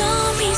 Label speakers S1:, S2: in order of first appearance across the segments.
S1: don't
S2: be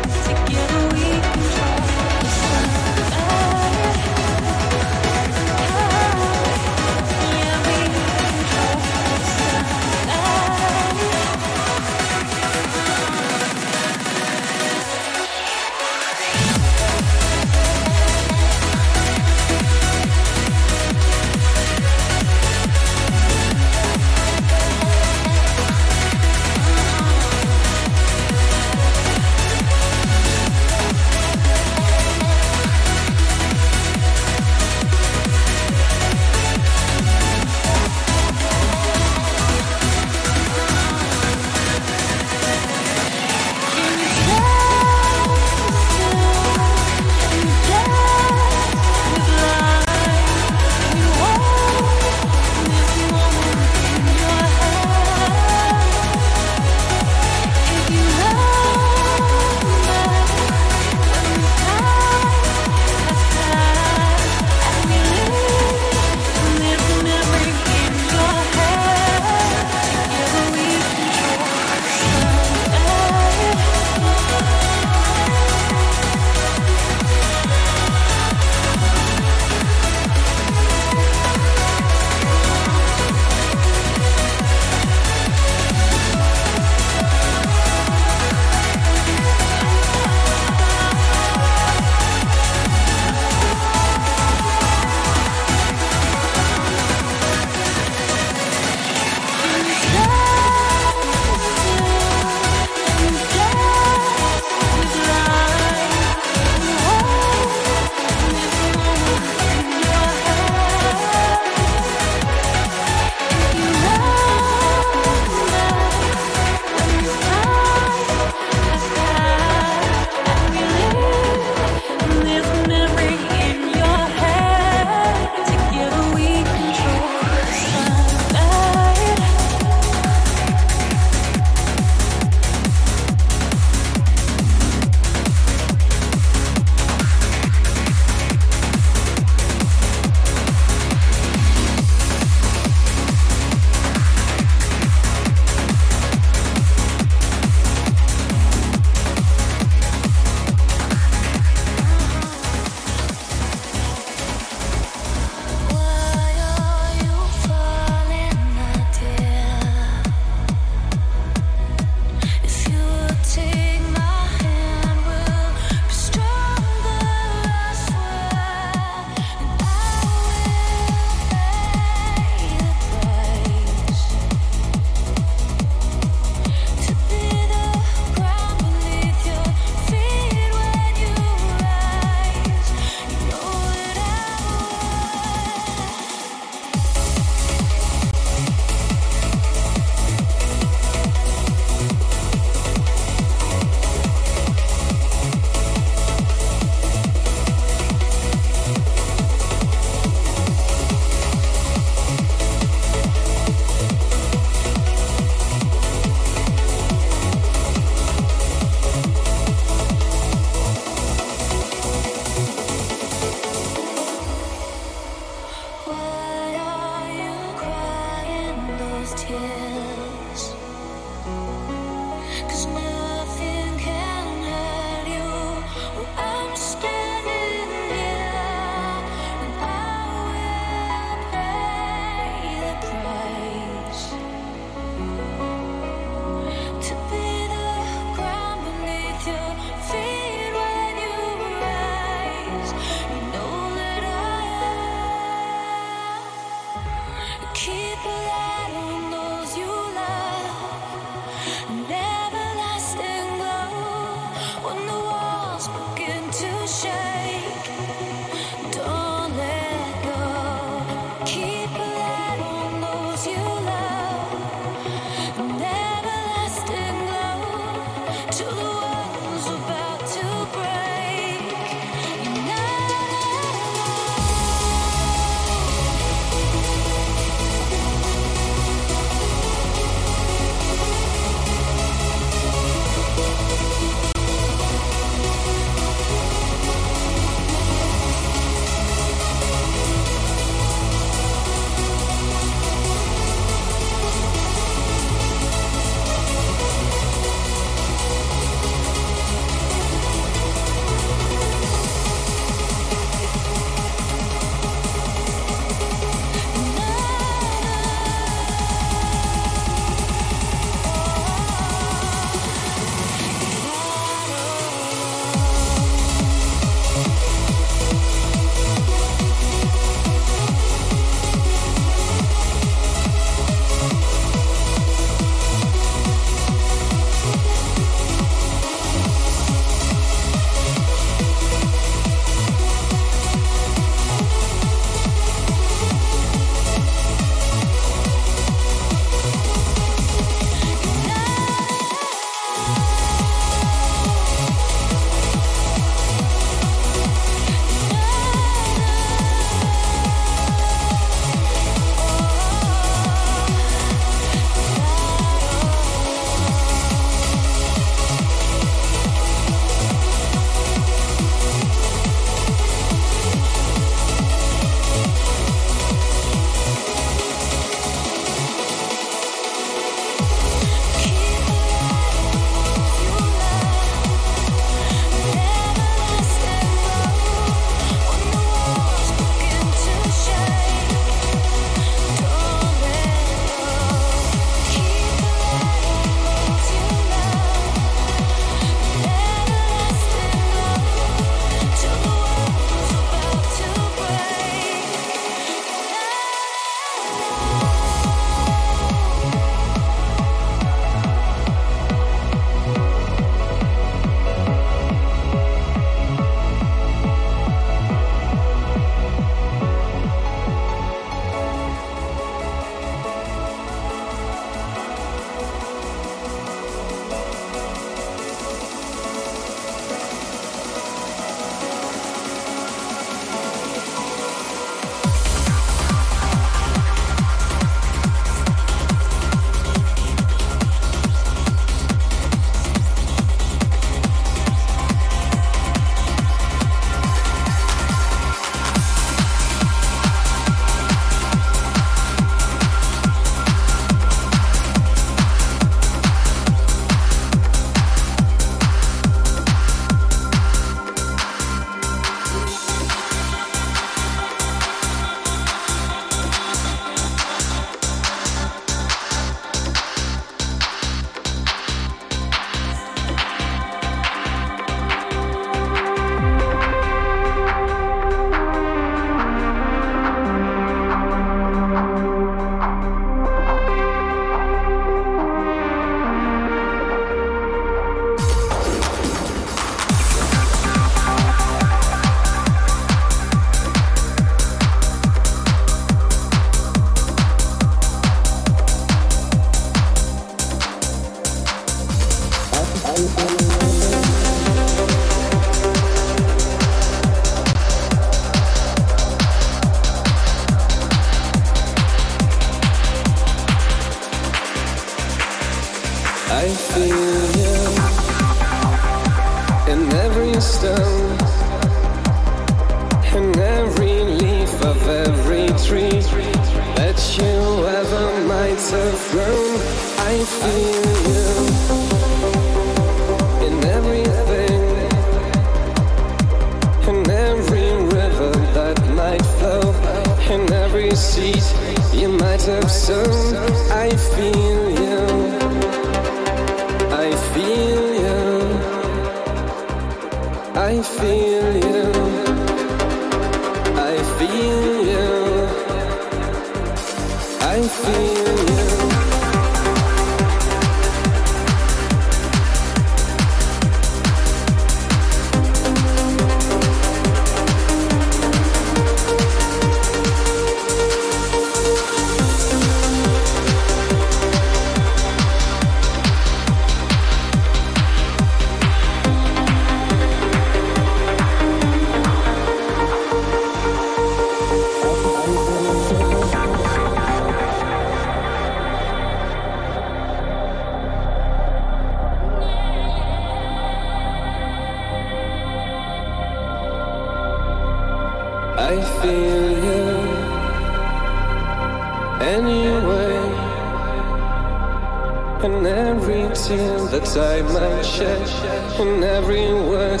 S2: and every word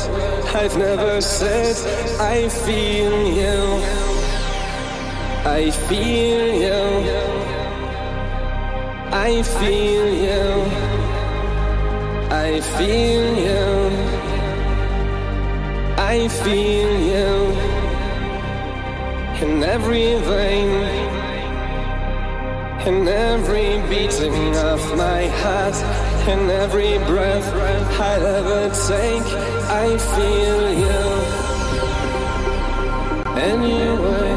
S2: I've never said, I feel you. I feel you. I feel you. I feel you. I feel you in every vein, in every beating of my heart, in every breath I ever take, I feel you. Anyway,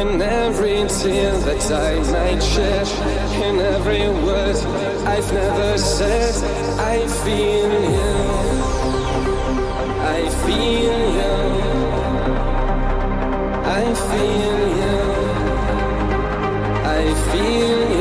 S2: in every tear that I might shed, in every word I've never said, I feel you. I feel you. I feel you. I feel you.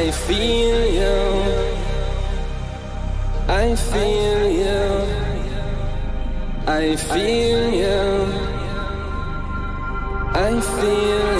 S2: I feel you. I feel you. I feel you. I feel you.